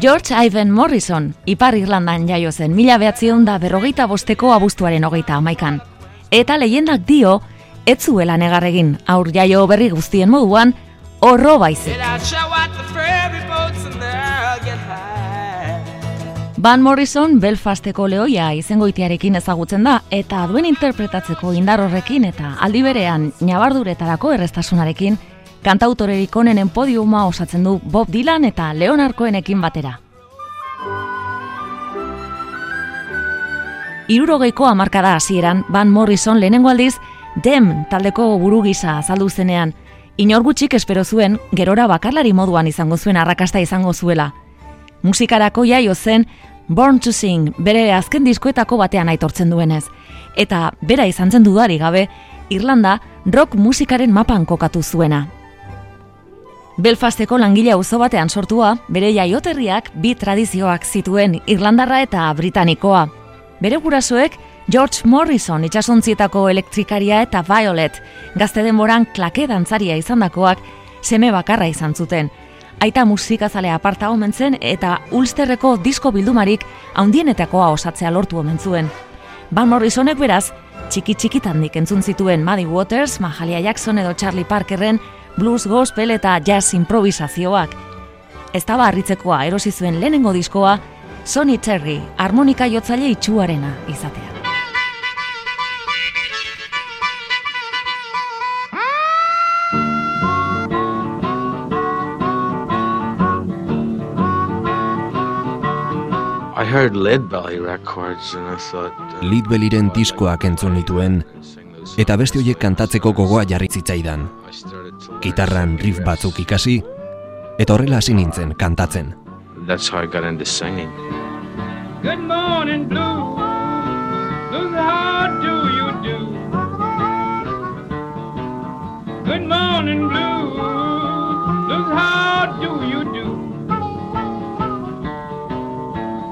George Ivan Morrison, Ipar Irlandan jaio zen mila behatzion da berrogeita bosteko abuztuaren hogeita amaikan. Eta lehendak dio, ez zuela negarregin, aur jaio berri guztien moduan, horro baizik. Van Morrison Belfasteko lehoia izengoitiarekin ezagutzen da eta duen interpretatzeko indar horrekin eta aldi berean nabarduretarako errestasunarekin kantautorerik onenen podiuma osatzen du Bob Dylan eta Leonarkoenekin batera. Irurogeiko amarkada hasieran Van Morrison lehenengo aldiz Dem taldeko buru gisa azaldu zenean, inor gutxik espero zuen gerora bakarlari moduan izango zuen arrakasta izango zuela. Musikarako jaio zen Born to Sing bere azken diskoetako batean aitortzen duenez, eta bera izan zen dudari gabe, Irlanda rock musikaren mapan kokatu zuena. Belfasteko langile auzo batean sortua, bere jaioterriak bi tradizioak zituen Irlandarra eta Britanikoa. Bere gurasoek George Morrison itxasontzietako elektrikaria eta Violet, gazte denboran klake dantzaria izandakoak seme bakarra izan zuten. Aita musikazalea aparta omen zen eta Ulsterreko disko bildumarik haundienetakoa osatzea lortu omen zuen. Van Morrisonek beraz, txiki txikitandik entzun zituen Maddie Waters, Mahalia Jackson edo Charlie Parkerren blues gospel eta jazz improvisazioak. Ez da barritzekoa erosi zuen lehenengo diskoa, Sonny Terry, harmonika jotzaile itxuarena izatea. I heard Lead Belly records and I thought uh, Lead Bellyren diskoak entzun nituen eta beste horiek kantatzeko gogoa jarri zitzaidan. Gitarran riff batzuk ikasi eta horrela hasi nintzen kantatzen. That's how I got into singing. Good morning, blue. Blues, how do you do? Good morning, blue. Blues, how do you do?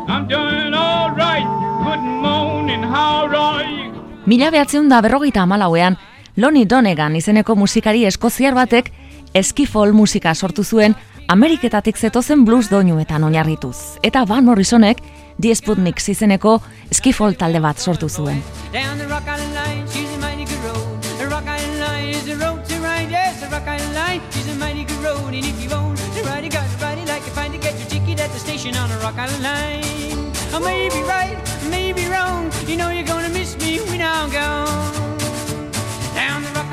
I'm doing all right. Good morning, how are you? Mila behatzeun da berrogeita amalauean, Lonnie Donegan izeneko musikari eskoziar batek eskifol musika sortu zuen Ameriketatik zetozen blues doinuetan oinarrituz. Eta Van Morrisonek Die Sputnik izeneko eskifol talde bat sortu zuen. Down the Rock Island line, she's a mighty good road. The Rock Island line is a road to ride. Yes, the Rock Island line, she's a mighty good road. And if you want to ride, you got to ride it like you find to get your ticket at the station on the Rock Island line. I may be right, I may be wrong. You know you're gonna miss me when I'm gone.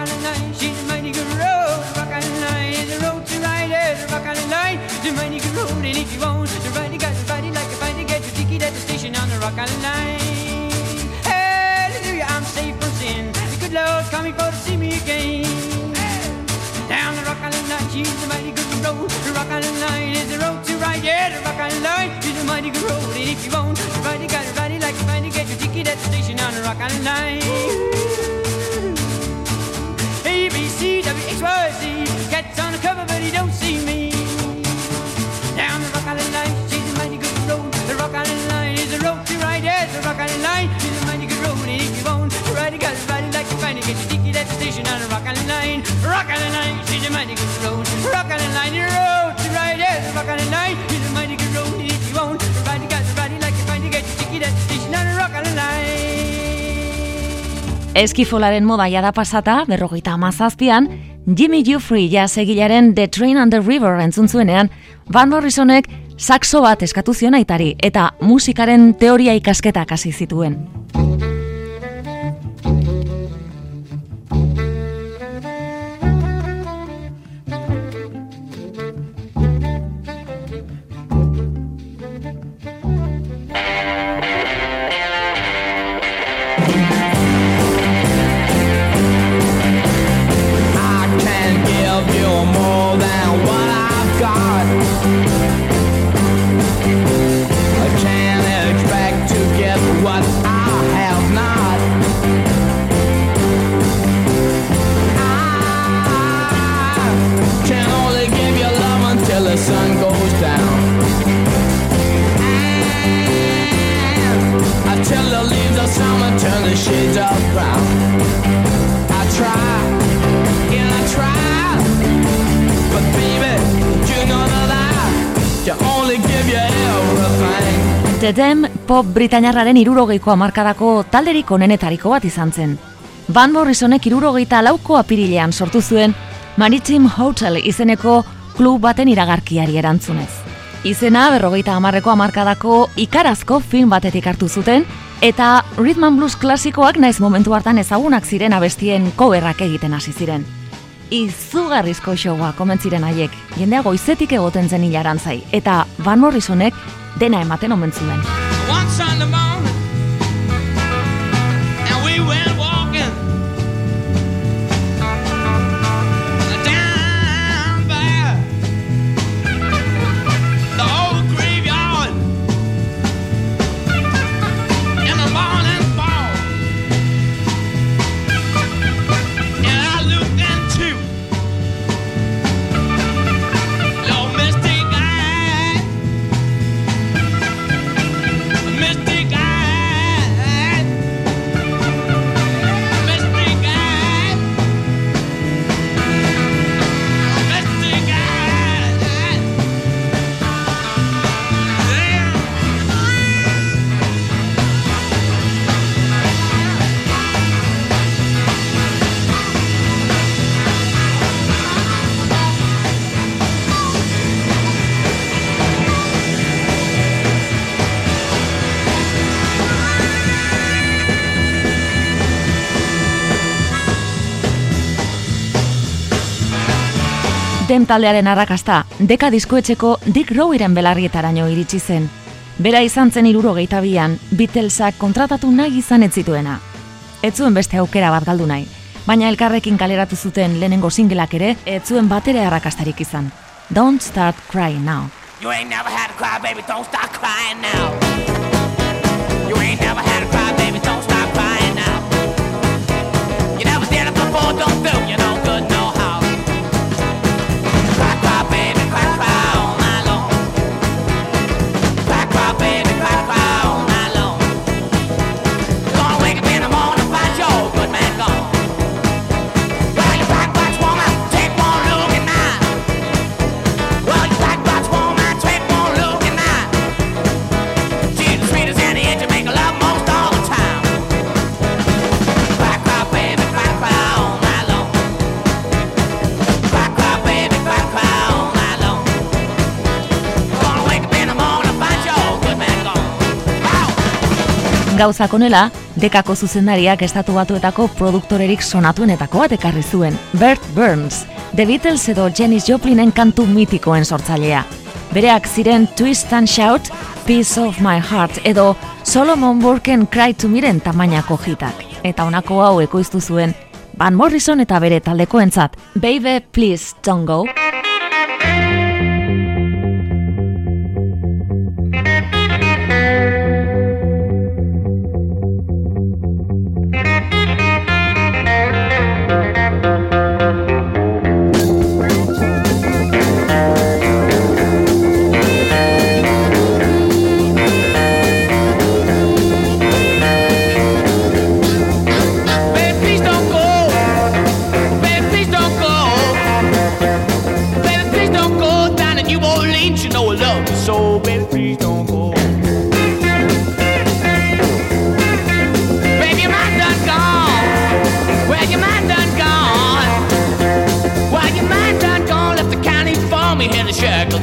Down Rock Island line, she's a mighty good road. Line is road to ride. Line a mighty good road. And if you want to ride, got to ride it like to get your ticket at the station on the line. Hallelujah, I'm safe from sin. The good coming for to see me again. Down the line, she's a mighty good road. The line is the road to ride. The line a mighty good road. And if you want to ride, you gotta ride it like to get your ticket at the station on the line. Eskifolaren moda jada pasata, berrogeita amazazpian, Jimmy Jeffrey jasegilaren The Train on the River entzun zuenean, Van Morrisonek saxo bat eskatu zion aitari eta musikaren teoria ikasketak hasi zituen. The Dem pop britainarraren irurogeiko amarkadako talderik onenetariko bat izan zen. Van Morrisonek irurogeita lauko apirilean sortu zuen Maritime Hotel izeneko klub baten iragarkiari erantzunez. Izena berrogeita amarreko amarkadako ikarazko film batetik hartu zuten, eta rhythm and blues klasikoak naiz momentu hartan ezagunak ziren abestien coverrak egiten hasi ziren. Izugarrizko showa komentziren haiek, jendea goizetik egoten zen hilaran zai, eta Van Morrisonek dena ematen omen zuen. Dem taldearen arrakasta, deka diskoetxeko Dick Rowiren belarrietaraino iritsi zen. Bera izan zen irurogeita bian, Beatlesak kontratatu nahi izan ez zituena. Ez zuen beste aukera bat galdu nahi, baina elkarrekin kaleratu zuten lehenengo singelak ere, ez zuen batere arrakastarik izan. Don't start crying now. You ain't never had to cry, baby, don't stop crying now. You ain't never had to cry, baby, don't stop crying now. You never did it before, don't do you no Gauzak onela, dekako zuzendariak estatu batuetako produktorerik sonatuenetako bat ekarri zuen, Bert Burns, The Beatles edo Janis Joplinen kantu mitikoen sortzailea. Bereak ziren Twist and Shout, Piece of My Heart edo Solomon Burken Cry to Miren tamainako hitak. Eta honako hau ekoiztu zuen Van Morrison eta bere taldekoentzat, Baby Please Don't Go.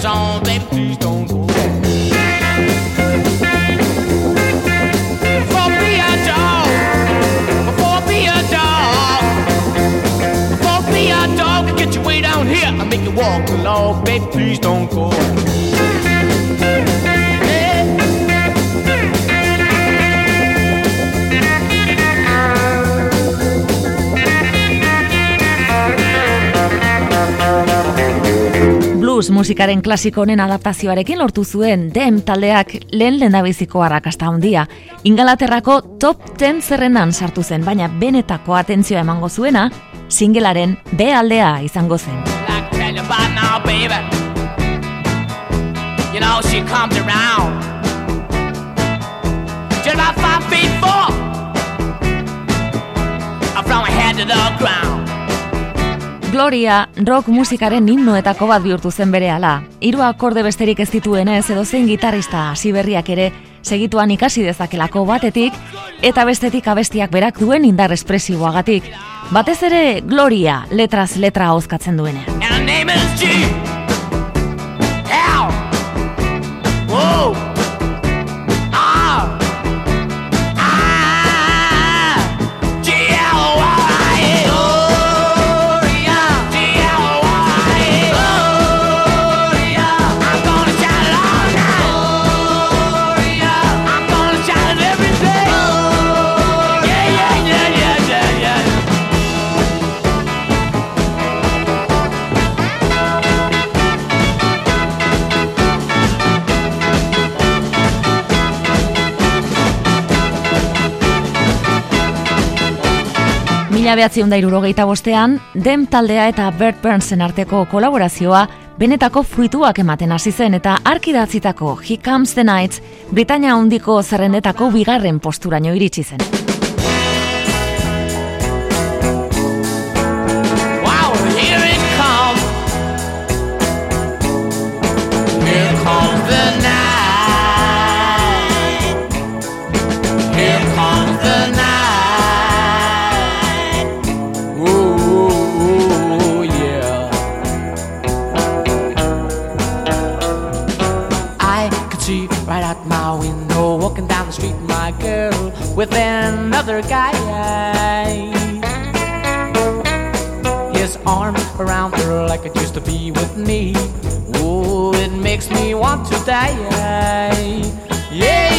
On. Baby, please don't go. Before. Before be a dog, get you way down here. I make you walk along, baby. Please don't go. Blues musikaren klasiko honen adaptazioarekin lortu zuen Dem taldeak lehen lehendabiziko arrakasta handia. Ingalaterrako top 10 zerrendan sartu zen, baina benetako atentzioa emango zuena, singelaren B aldea izango zen. Like Gloria rock musikaren himnoetako bat bihurtu zen berehala. Hiru akorde besterik ez dituenez edo zein gitarrista hasi berriak ere segituan ikasi dezakelako batetik, eta bestetik abestiak berak duen indar espresiboagatik. Batez ere, Gloria letraz letra hozkatzen duenean. Mila behatziun da irurogeita bostean, Dem taldea eta Bert Burnsen arteko kolaborazioa benetako fruituak ematen hasi zen eta arkidatzitako He Comes the Nights Britania handiko zerrendetako bigarren posturaino iritsi zen. With another guy. His arms around her like it used to be with me. Oh, it makes me want to die. Yeah,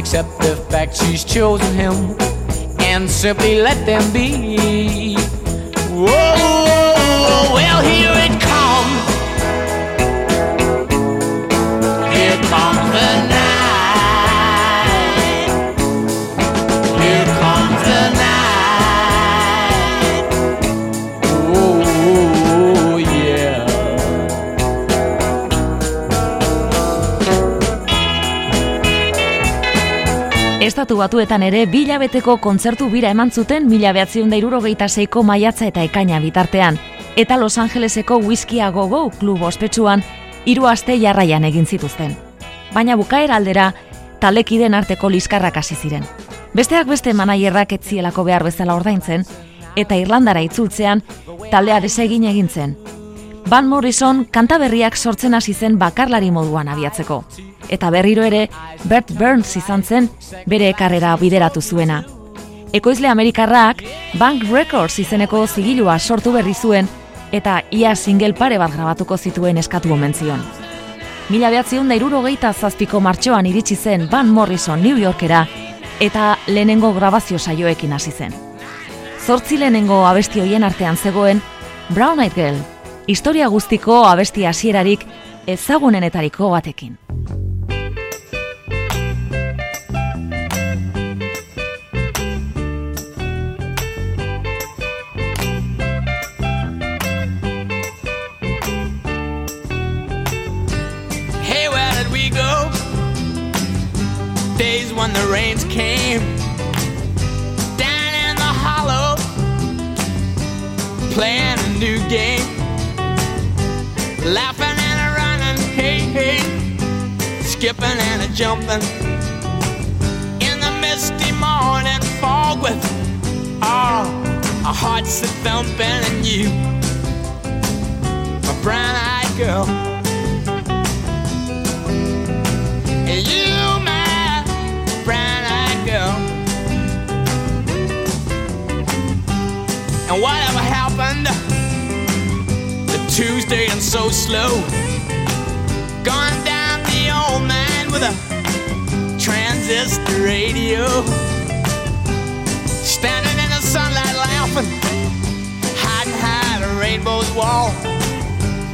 accept the fact she's chosen him and simply let them be? Estatu batuetan ere bilabeteko kontzertu bira eman zuten mila irurogeita seiko maiatza eta ekaina bitartean. Eta Los Angeleseko Whisky a Go Go klub ospetsuan hiru aste jarraian egin zituzten. Baina bukaera aldera talekiden arteko liskarrak hasi ziren. Besteak beste manaierrak etzielako behar bezala ordaintzen, eta Irlandara itzultzean taldea desegin egin zen. Van Morrison kanta berriak sortzen hasi zen bakarlari moduan abiatzeko. Eta berriro ere, Bert Burns izan zen bere karrera bideratu zuena. Ekoizle Amerikarrak Bank Records izeneko zigilua sortu berri zuen eta ia single pare bat grabatuko zituen eskatu omen zion. Mila behatziun da irurogeita zazpiko martxoan iritsi zen Van Morrison New Yorkera eta lehenengo grabazio saioekin hasi zen. Zortzi lehenengo abesti hoien artean zegoen Brown Eyed Girl, historia guztiko abesti hasierarik ezagunenetariko batekin. Hey, where we go? Days when the rains came down in the hollow, playing a new game, laughing and a running, hey, hey, skipping and a jumping in the misty morning fog with all our hearts a thumping and you, my brown-eyed girl. And you, my brown-eyed girl. And to Tuesday and so slow? Gone down the old man with a transistor radio. Standing in the sunlight laughing, hiding behind a rainbow's wall.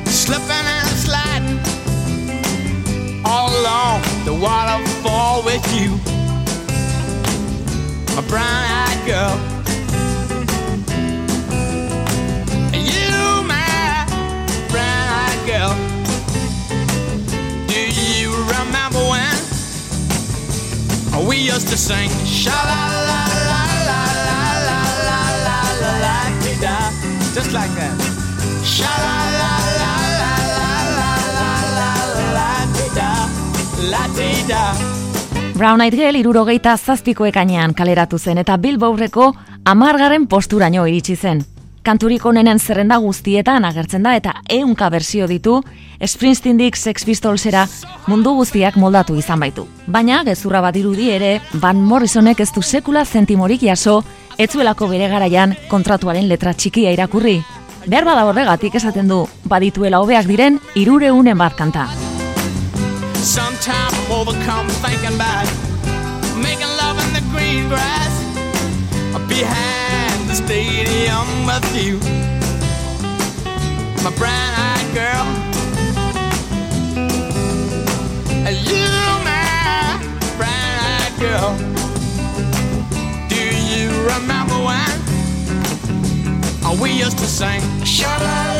Slipping and sliding all along the waterfall with you, my brown-eyed girl. We used to sing sha la la la la la la la la la la da just like that sha la la la la la la la la la da la da Brown Eyed Girl irurogeita zazpiko ekainean kaleratu zen eta Billboardeko amargaren posturaino iritsi zen. Kanturik onenen zerrenda guztietan agertzen da eta eunka bersio ditu Springsteendik Sex Pistolsera mundu guztiak moldatu izan baitu. Baina gezurra bat irudi ere Van Morrisonek ez du sekula zentimorik jaso etzuelako bere garaian kontratuaren letra txikia irakurri. Behar bada horregatik esaten du badituela hobeak diren irureunen bat kanta. Sometime I'm overcome thinking about with you, my brown-eyed girl. You, my brown-eyed girl. Do you remember when we used to sing? Sha la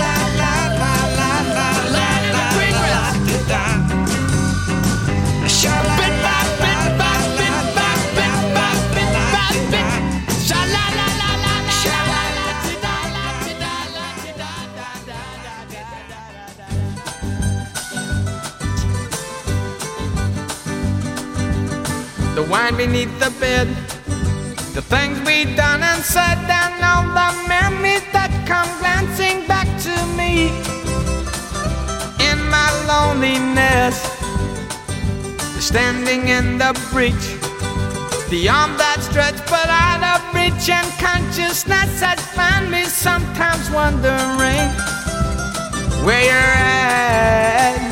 wine beneath the bed, the things we done and said, and all the memories that come glancing back to me in my loneliness standing in the breach. The arm that stretched but out of reach and consciousness has found me sometimes wondering where you're at.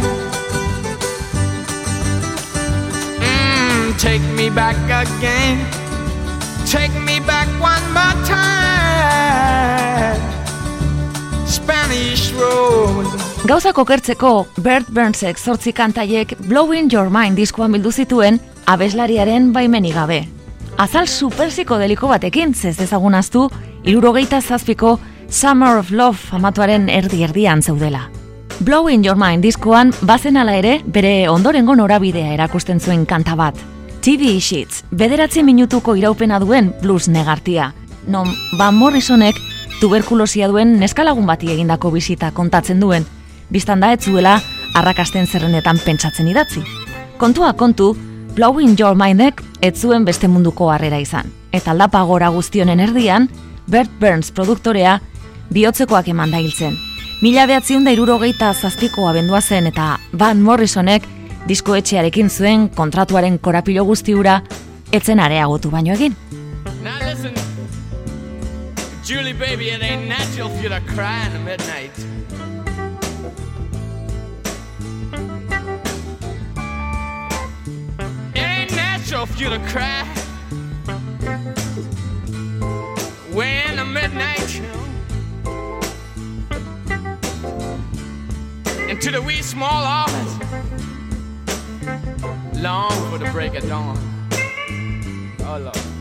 Take me back again. Take me back one more time. Spanish Road. Gauzak okertzeko Bert Burnsek zortzi kantaiek Blowing Your Mind diskoan bildu zituen abeslariaren baimeni gabe. Azal superziko deliko batekin zez dezagunaztu irurogeita zazpiko Summer of Love famatuaren erdi-erdian zeudela. Blowing Your Mind diskoan bazen ala ere bere ondorengo norabidea erakusten zuen kanta bat. TV Sheets, bederatzi minutuko iraupena duen blues negartia. Non Van Morrisonek tuberkulosia duen neskalagun bati egindako bisita kontatzen duen, biztan da ez zuela arrakasten zerrendetan pentsatzen idatzi. Kontua kontu, Blowing Your Mindek ez zuen beste munduko harrera izan. Eta aldapa gora guztionen erdian, Bert Burns produktorea bihotzekoak eman da hiltzen. Mila behatziun da irurogeita zazpiko abendua zen eta Van Morrisonek diskoetxearekin zuen kontratuaren korapilo guztiura etzen areagotu baino egin. Julie, baby, it ain't natural for you to cry in the midnight. It ain't natural for you to cry when the midnight into the wee small hours long for the break of dawn. Oh Lord.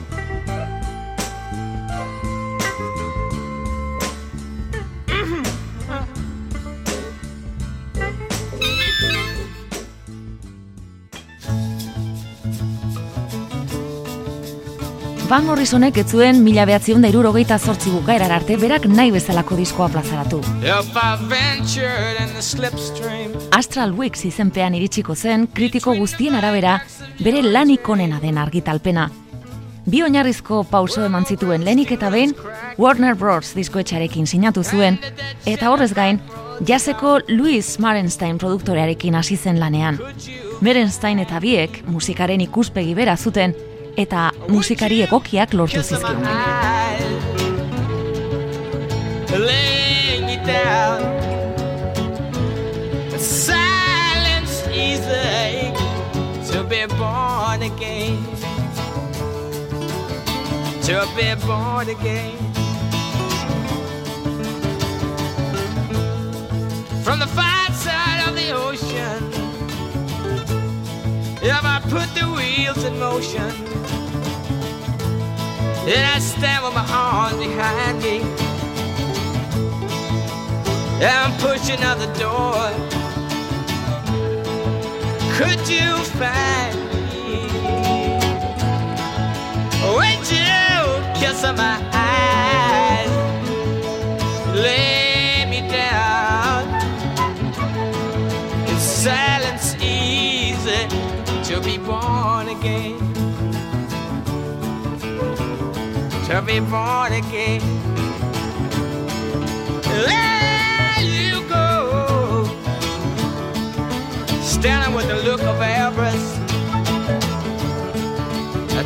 Van Morrisonek ez zuen mila behatziun da irurogeita zortzi bukaerar arte berak nahi bezalako diskoa plazaratu. Astral Weeks izenpean iritsiko zen kritiko guztien arabera bere lanik onena den argitalpena. Bi oinarrizko pauso eman zituen lenik eta behin Warner Bros. diskoetxarekin sinatu zuen, eta horrez gain, jaseko Louis Marenstein produktorearekin hasi zen lanean. Merenstein eta biek musikaren ikuspegi bera zuten, eta musikari egokiak lortu zizkion. To be born again. From the far side of the ocean, if I put the wheels in motion. And I stand with my arms behind me. And I'm pushing out the door. Could you find me? Would you kiss my eyes? Lay be born again. To be born again. There you go, standing with a look of avarice,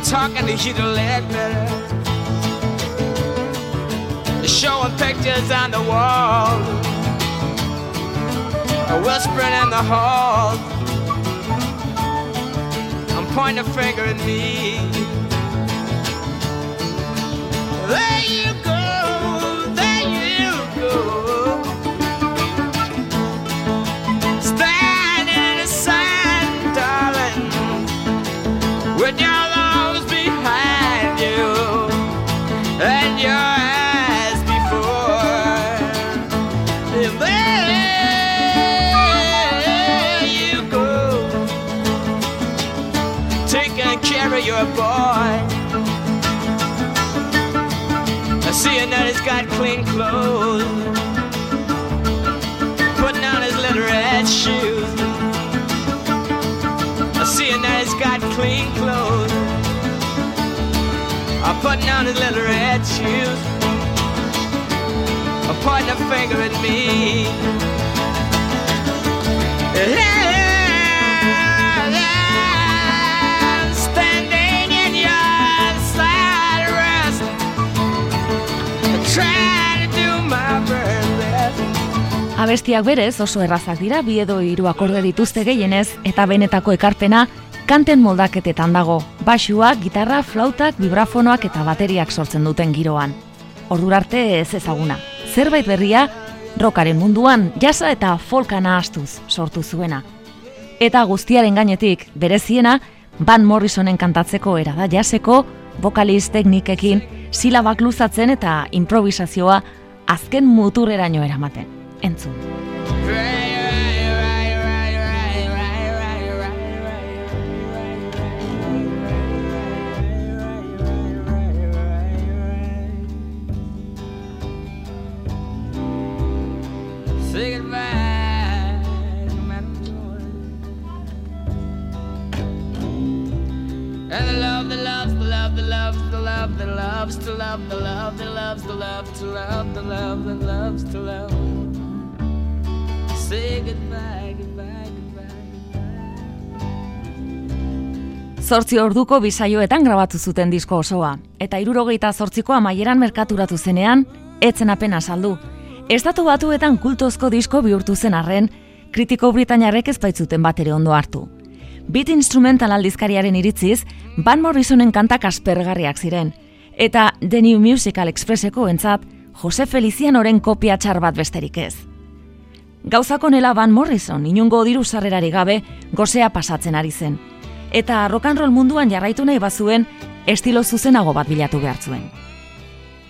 talking to you to let better, showing pictures on the wall, whispering in the hall. I'm a finger at me. There you care of your boy. I see that he's got clean clothes, putting on his little red shoes. I see that he's got clean clothes, putting on his little red shoes. Pointing a finger at me. Standing Abestiak berez oso errazak dira, bi edo hiru akorde dituzte gehienez, eta benetako ekarpena kanten moldaketetan dago. Basua, gitarra, flautak, vibrafonoak eta bateriak sortzen duten giroan. Ordurarte ez ezaguna. Zerbait berria, rockaren munduan jasa eta folkana astuz sortu zuena. Eta guztiaren gainetik, bereziena, Van Morrisonen kantatzeko era da jaseko, vokalis teknikekin, silabak luzatzen eta improvisazioa azken muturreraino eramaten. Entzun. And the loves, to love, the love loves, to love, the love loves to love. Say goodbye, goodbye, goodbye. Zortzi orduko bisaioetan grabatu zuten disko osoa, eta irurogeita zortziko amaieran merkaturatu zenean, etzen apena saldu. Estatu batuetan kultozko disko bihurtu zen arren, kritiko britainarrek ez baitzuten bat ere ondo hartu. Beat instrumental aldizkariaren iritziz, Van Morrisonen kantak aspergarriak ziren, eta The New Musical Expresseko entzat, Jose Felicianoren kopia txar bat besterik ez. Gauzako nela Van Morrison inungo diru sarrerari gabe gozea pasatzen ari zen. Eta rock and roll munduan jarraitu nahi bazuen, estilo zuzenago bat bilatu behar zuen.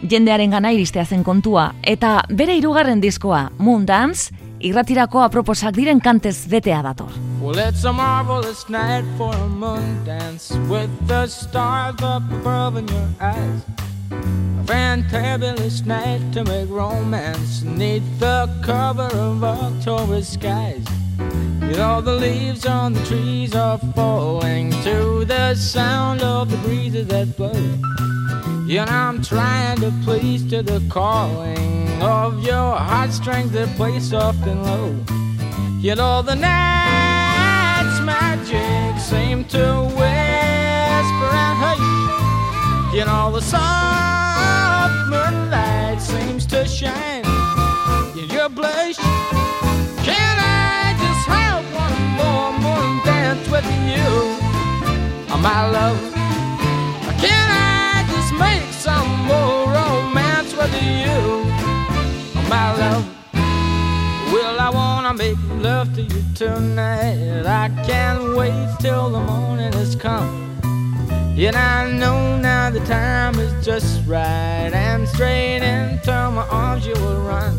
Jendearen gana iristea zen kontua, eta bere hirugarren diskoa, Moon Dance, irratirako aproposak diren kantez betea dator. Well, it's a marvelous night for a moon dance with the stars up above in your eyes. A fantabulous night to make romance neath the cover of October skies. You all the leaves on the trees are falling to the sound of the breezes that blow. Know, I'm trying to please to the calling of your heartstrings that play soft and low. Yet all the night's magic seem to hush. You know, the soft moonlight seems to shine in your blush. Can I just have one more moon dance with you, oh, my love? Can I just make some more romance with you, oh, my love? Well, I wanna make love to you tonight. I can't wait till the morning has come. And I know now the time is just right. And straight into my arms you will run.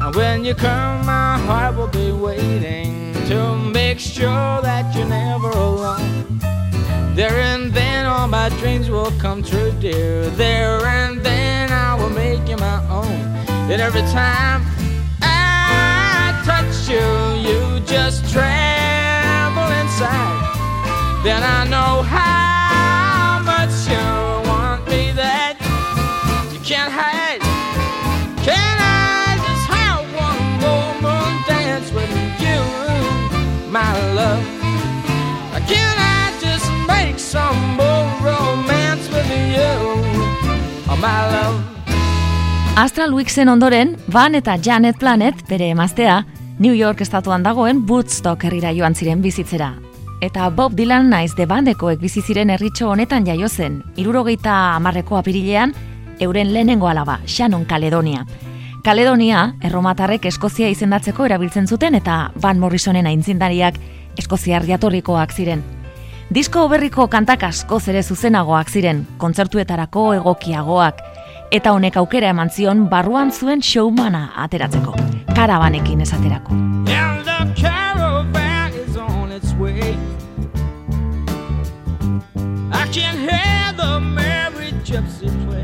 And when you come, my heart will be waiting to make sure that you're never alone. There and then all my dreams will come true, dear. There and then I will make you my own. And every time I touch you, you just tremble inside. Then I know how Astral Weeksen ondoren, Van eta Janet Planet, bere emaztea, New York estatuan dagoen Woodstock herrira joan ziren bizitzera. Eta Bob Dylan naiz de bandekoek bizi ziren herritxo honetan jaio zen, irurogeita amarreko apirilean, euren lehenengo alaba, Shannon Kaledonia. Kaledonia, erromatarrek Eskozia izendatzeko erabiltzen zuten eta Van Morrisonen aintzindariak Eskoziar jatorrikoak ziren. Disko berriko kantak askoz ere zuzenagoak ziren, kontzertuetarako egokiagoak, eta honek aukera eman zion barruan zuen showmana ateratzeko, karabanekin esaterako. I the merry gypsy play.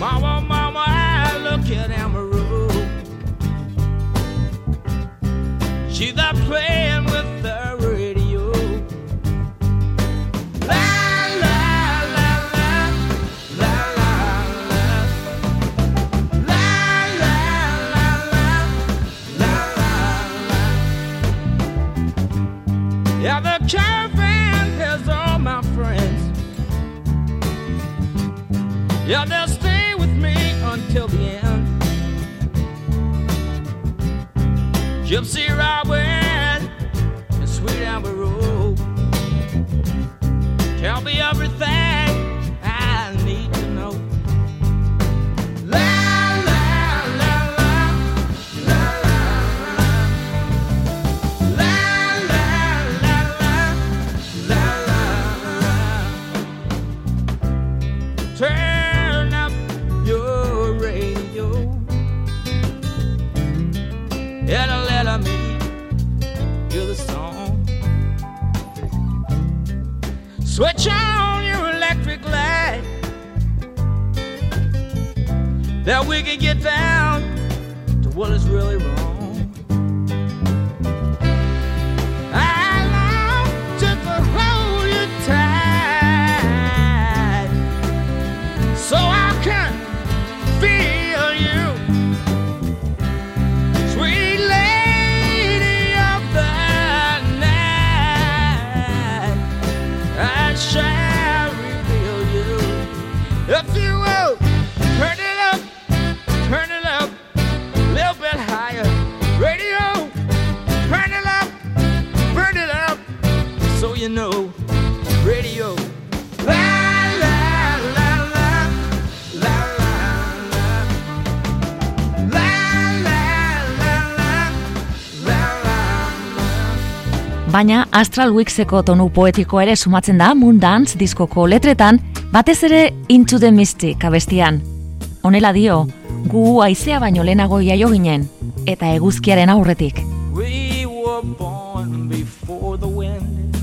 Mama, mama, I look at Amaru. She's there playing Yeah, the caravan has all my friends. Yeah, they'll stay with me until the end. Gypsy Robin and Sweet Amber Road. Tell me everything we can get down to what is really wrong. Baina Astral Weekseko tonu poetikoa ere sumatzen da Moon Dance diskoko letretan, batez ere Into the Mystic abestian. Honela dio, gu aizea baino lehenago jaio ginen, eta eguzkiaren aurretik. We were born before the wind.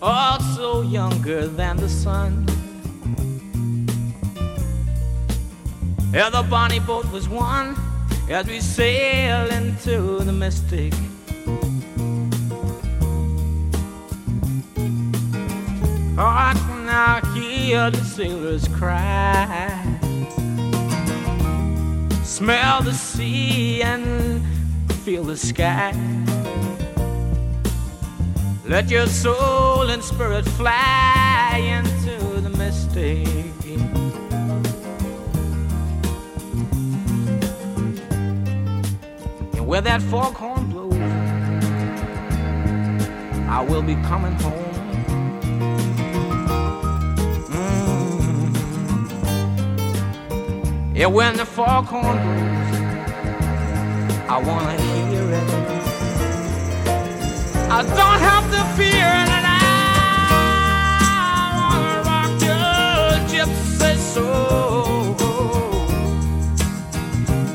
Also younger than the sun. Yeah, the bonnie boat was one as we sail into the mystic. Oh, I can now hear the sailors cry smell the sea and feel the sky. Let your soul and spirit fly into the mystic. And where that foghorn blows, I will be coming home. Mm. Yeah, when the foghorn blows, I wanna hear it. I don't have to fear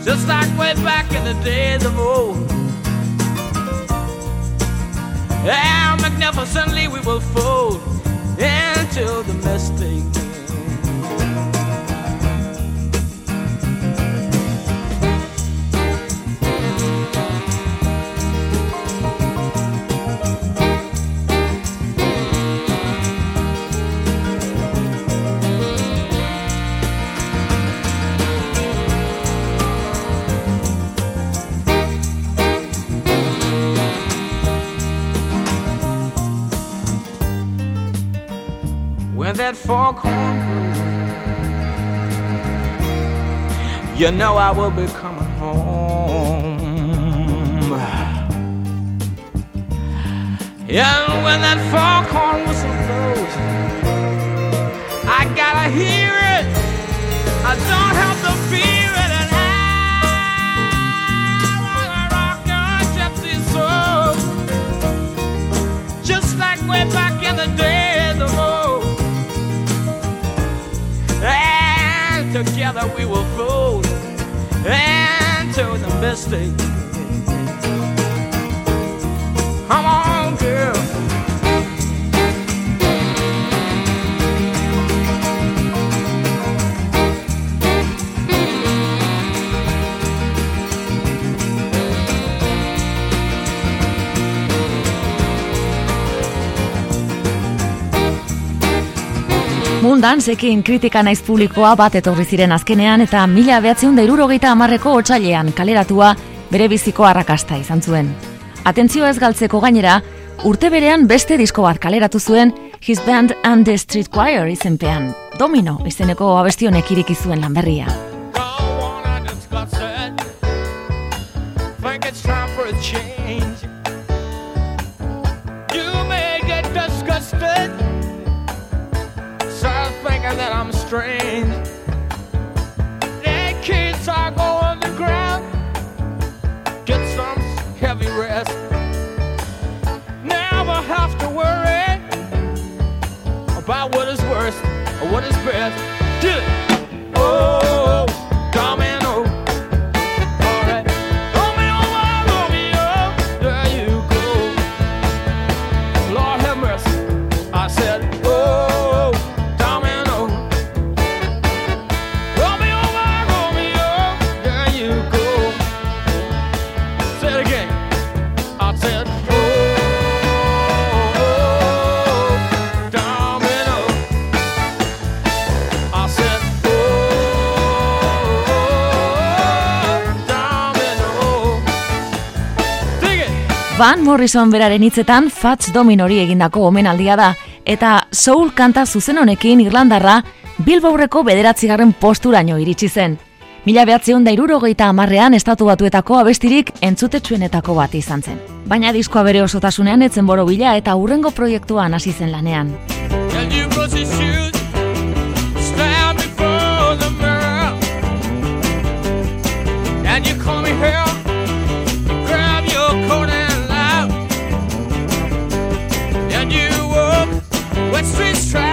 just like way back in the days of old. How magnificently we will fold into the mystic. That foghorn blows, you know I will be coming home. Yeah, when that foghorn whistle blows, I gotta hear it. I don't have to fear it, and I wanna rock your gypsy soul, just like way back in the days together we will fold into the mystic. Come on, girl. Mundan zekin kritika naiz publikoa bat etorri ziren azkenean eta mila behatzeun da irurogeita amarreko otsailean kaleratua bere biziko arrakasta izan zuen. Atentzioa ez galtzeko gainera, urte berean beste disko bat kaleratu zuen His Band and the Street Choir izenpean. Domino izeneko abestionek iriki zuen lanberria. Don't strange. That kids are going to ground. Get some heavy rest. Never have to worry about what is worst or what is best. Do it. Van Morrison beraren hitzetan Fats Dominori egindako omenaldia da, eta soul kanta zuzen honekin Irlandarra Bilbaurreko bederatzigarren posturaino iritsi zen. Mila behatzeun da irurogeita amarrean estatu batuetako abestirik entzutetsuenetako bat izan zen. Baina diskoa bere osotasunean etzen boro bila eta hurrengo proiektuan hasi zen lanean. questions try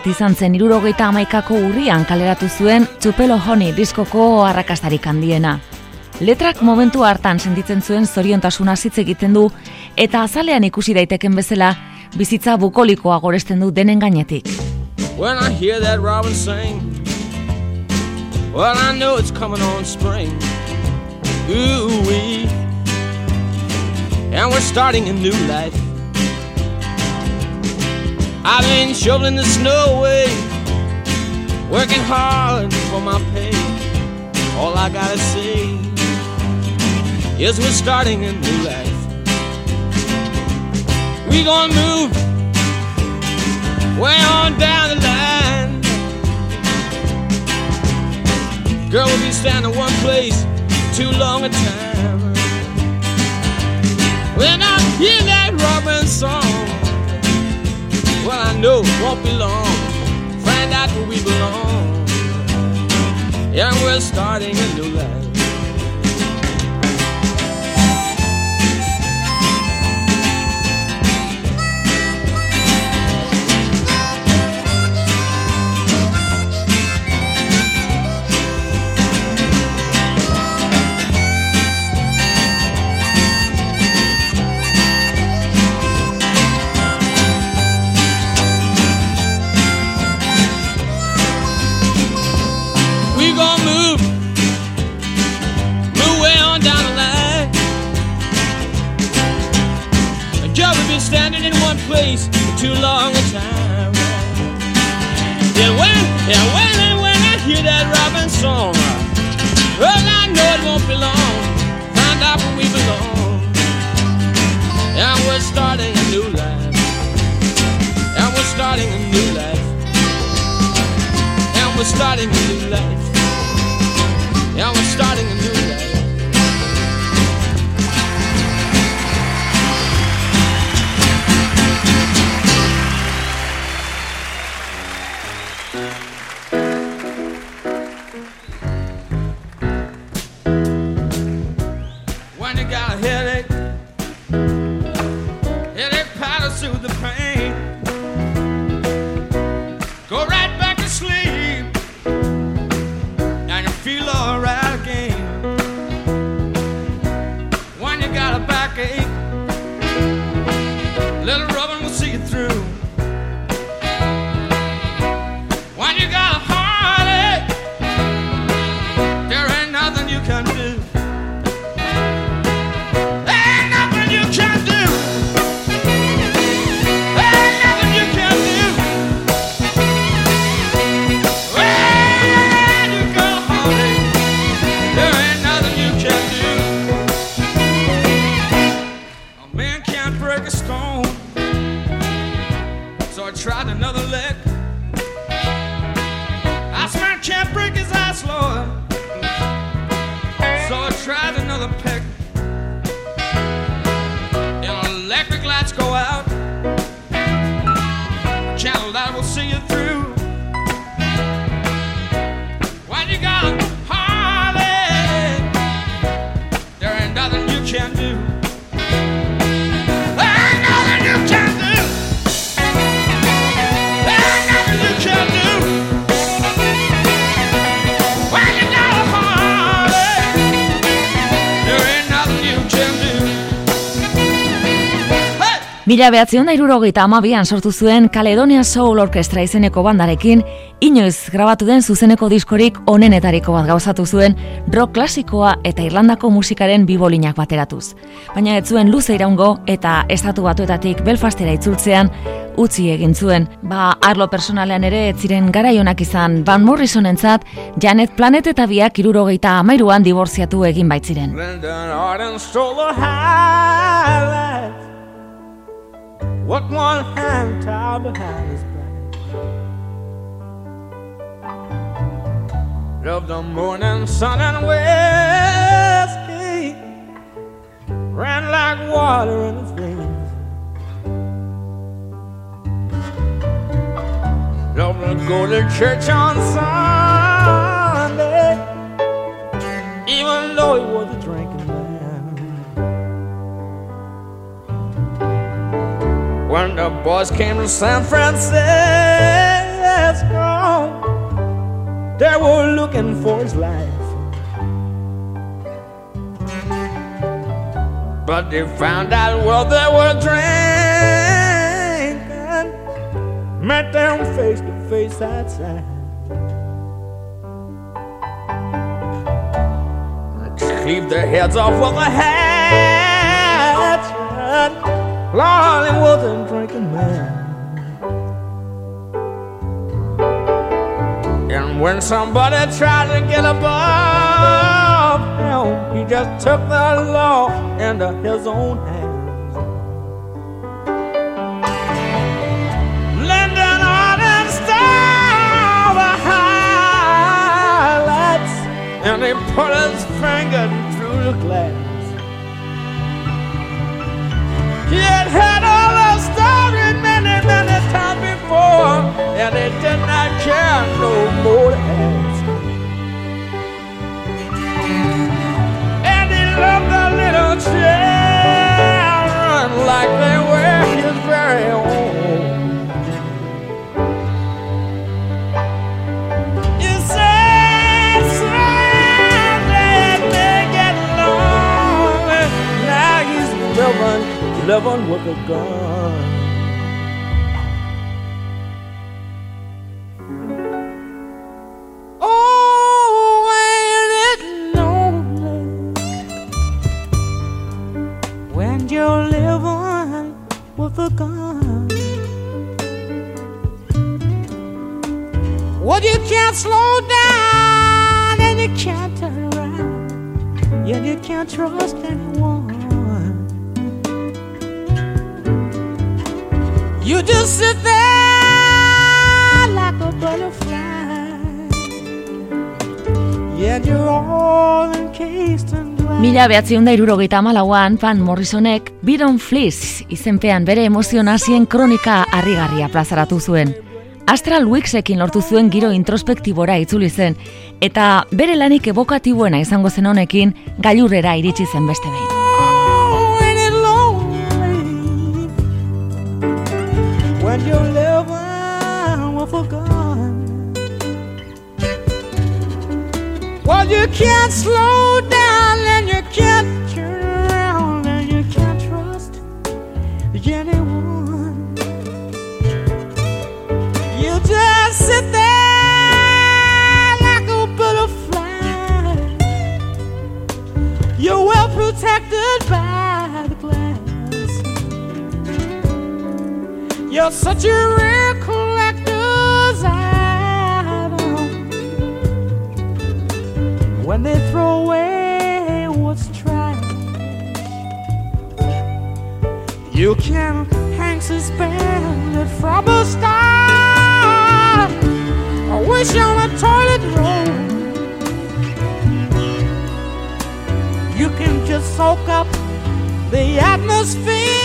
Night izan zen irurogeita amaikako urrian kaleratu zuen Txupelo Honi diskoko arrakastarik handiena. Letrak momentu hartan sentitzen zuen zoriontasuna hitz egiten du eta azalean ikusi daiteken bezala bizitza bukolikoa goresten du denen gainetik. When I hear that robin sing, well, I know it's coming on spring. Ooh, wee. And we're starting a new life. I've been shoveling the snow away, working hard for my pay. All I gotta say is we're starting a new life. We gonna move way on down the line. Girl, we'll be standing one place too long a time. When I hear that robin song, well, I know it won't be long. Find out where we belong. Yeah, we're starting a new life. Place for too long a time. Yeah, when, yeah, when and when I hear that robin song, well, I know it won't be long. Find out where we belong. And we're starting a new life. And we're starting a new life. And we're starting a new life. Yeah, we're starting a new life. Mila behatzion da irurogeita amabian sortu zuen Caledonia Soul Orchestra izeneko bandarekin, inoiz grabatu den zuzeneko diskorik onenetariko bat gauzatu zuen rock klasikoa eta Irlandako musikaren bibolinak bateratuz. Baina ez zuen luze iraungo eta estatu batuetatik Belfastera itzultzean utzi egin zuen. Ba, arlo personalean ere ez ziren garaionak izan Van Morrisonentzat Janet Planet eta biak irurogeita amairuan diborziatu egin baitziren. What one hand tied behind his back. Loved the morning sun and whiskey. Ran like water in his veins. Loved to go to church on Sunday. Even though he was When the boys came to San Francisco, they were looking for his life. But they found out what they were drinking, met them face to face outside. Cleave their heads off with a hatchet. Lord, he wasn't drinking man. And when somebody tried to get above him, he just took the law into his own hands. Lyndon Arden stole the highlights, and he put his finger through the glass. Care no more to ask. And he loved the little children like they were his very own. You said someday may get lonely. Now he's living, living with a gun. Mila behatzion da irurogeita amalauan, Van Morrisonek Biron Fleece izenpean bere emozionazien kronika harrigarria plazaratu zuen. Astral Weeksekin lortu zuen giro introspektibora itzuli zen, eta bere lanik ebokatiboena izango zen honekin gailurrera iritsi zen beste behin. You can't slow down You're such a rare collector's item. When they throw away what's trash, you can hang suspended from a star. I wish on a toilet roll. You can just soak up the atmosphere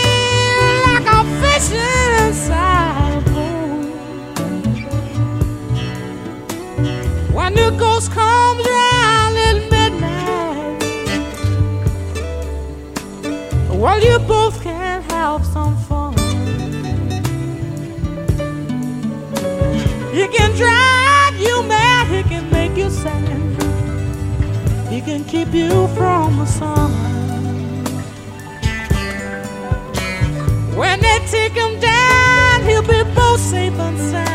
ghost comes round at midnight, you both can have some fun. He can drive you mad, he can make you sad, he can keep you from the sun. When they take him down, he'll be both safe and sound.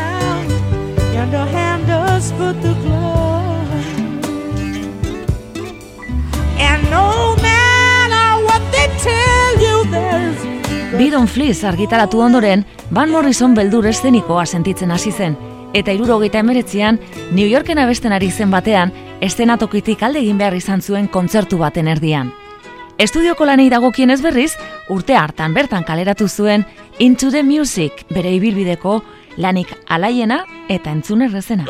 Bidon Fleece argitaratu ondoren, Van Morrison beldur eszenikoa sentitzen hasi zen, eta irurogeita emeretzean, New Yorken abesten ari zen batean, estenatokitik alde egin behar izan zuen kontzertu baten erdian. Estudioko lanei dagokien ez berriz, urte hartan bertan kaleratu zuen Into the Music bere ibilbideko lanik alaiena eta entzun errezena.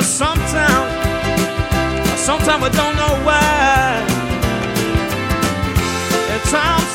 Sometimes, sometimes I don't know why. At times.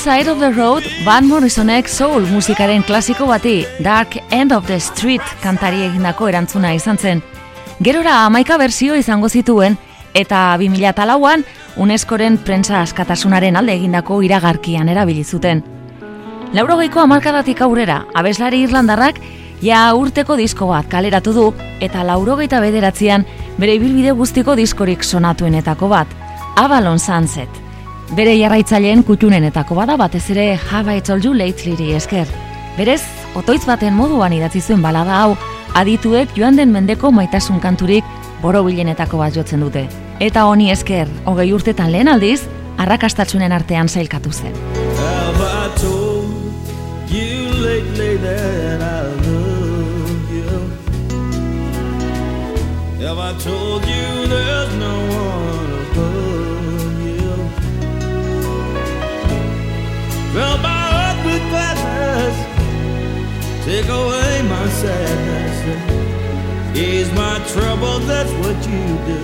Side of the Road, Van Morrisonek soul musikaren klasiko bati, Dark End of the Street kantari egindako erantzuna izan zen. Gerora amaika berzio izango zituen, eta 2008an UNESCOren prentsa askatasunaren alde egindako iragarkian erabili zuten. Laurogeiko hamarkadatik aurrera, abeslari irlandarrak ja urteko disko bat kaleratu du, eta laurogeita bederatzean bere ibilbide guztiko diskorik sonatuenetako bat, Avalon Sunset. Bere jarraitzaileen kutxunenetako bada batez ere Have I Told You Latelyri esker. Berez, otoitz baten moduan idatzi zuen balada hau, adituek joan den mendeko maitasun kanturik borobilenetako bat jotzen dute. Eta honi esker, hogei urtetan lehen aldiz, arrakastatsunen artean zailkatu zen. Have I told you lately I love you? Have I told you Fill my heart with gladness, take away my sadness, ease my troubles. That's what you do.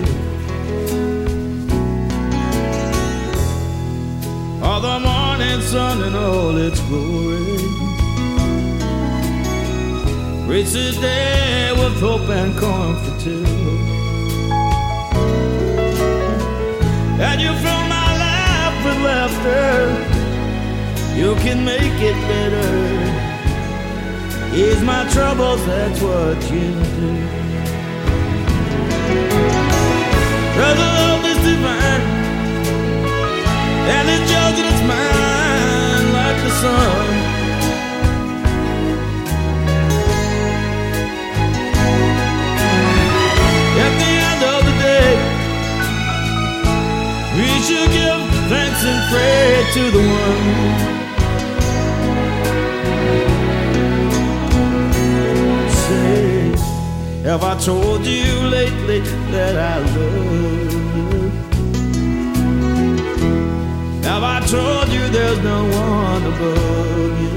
All the morning sun and all its glory. Reach the day with hope and comfort too. And you fill my life with laughter. You can make it better. Ease my troubles, that's what you do. The love is divine. And it's yours and it's mine like the sun. At the end of the day, we should give thanks and pray to the one. Have I told you lately that I love you? Have I told you there's no one above you?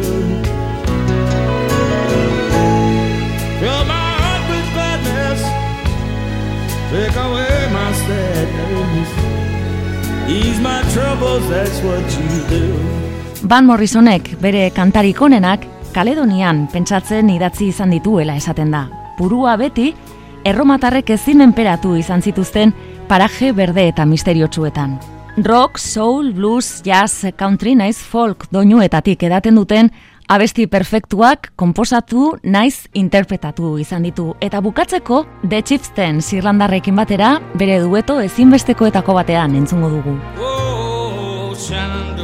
Fill my heart with gladness, take away my sadness, ease my troubles, that's what you do. Van Morrisonek bere kantarik onenak Kaledonian pentsatzen idatzi izan dituela esaten da. Purua beti, erromatarrek ezin menperatu izan zituzten paraje berde eta misteriotsuetan. Rock, soul, blues, jazz, country naiz folk doinuetatik edaten duten abesti perfektuak konposatu naiz interpretatu izan ditu. Eta bukatzeko, The Chieftains Irlandarrekin batera bere dueto ezinbestekoetako batean entzungo dugu. Oh, Shannon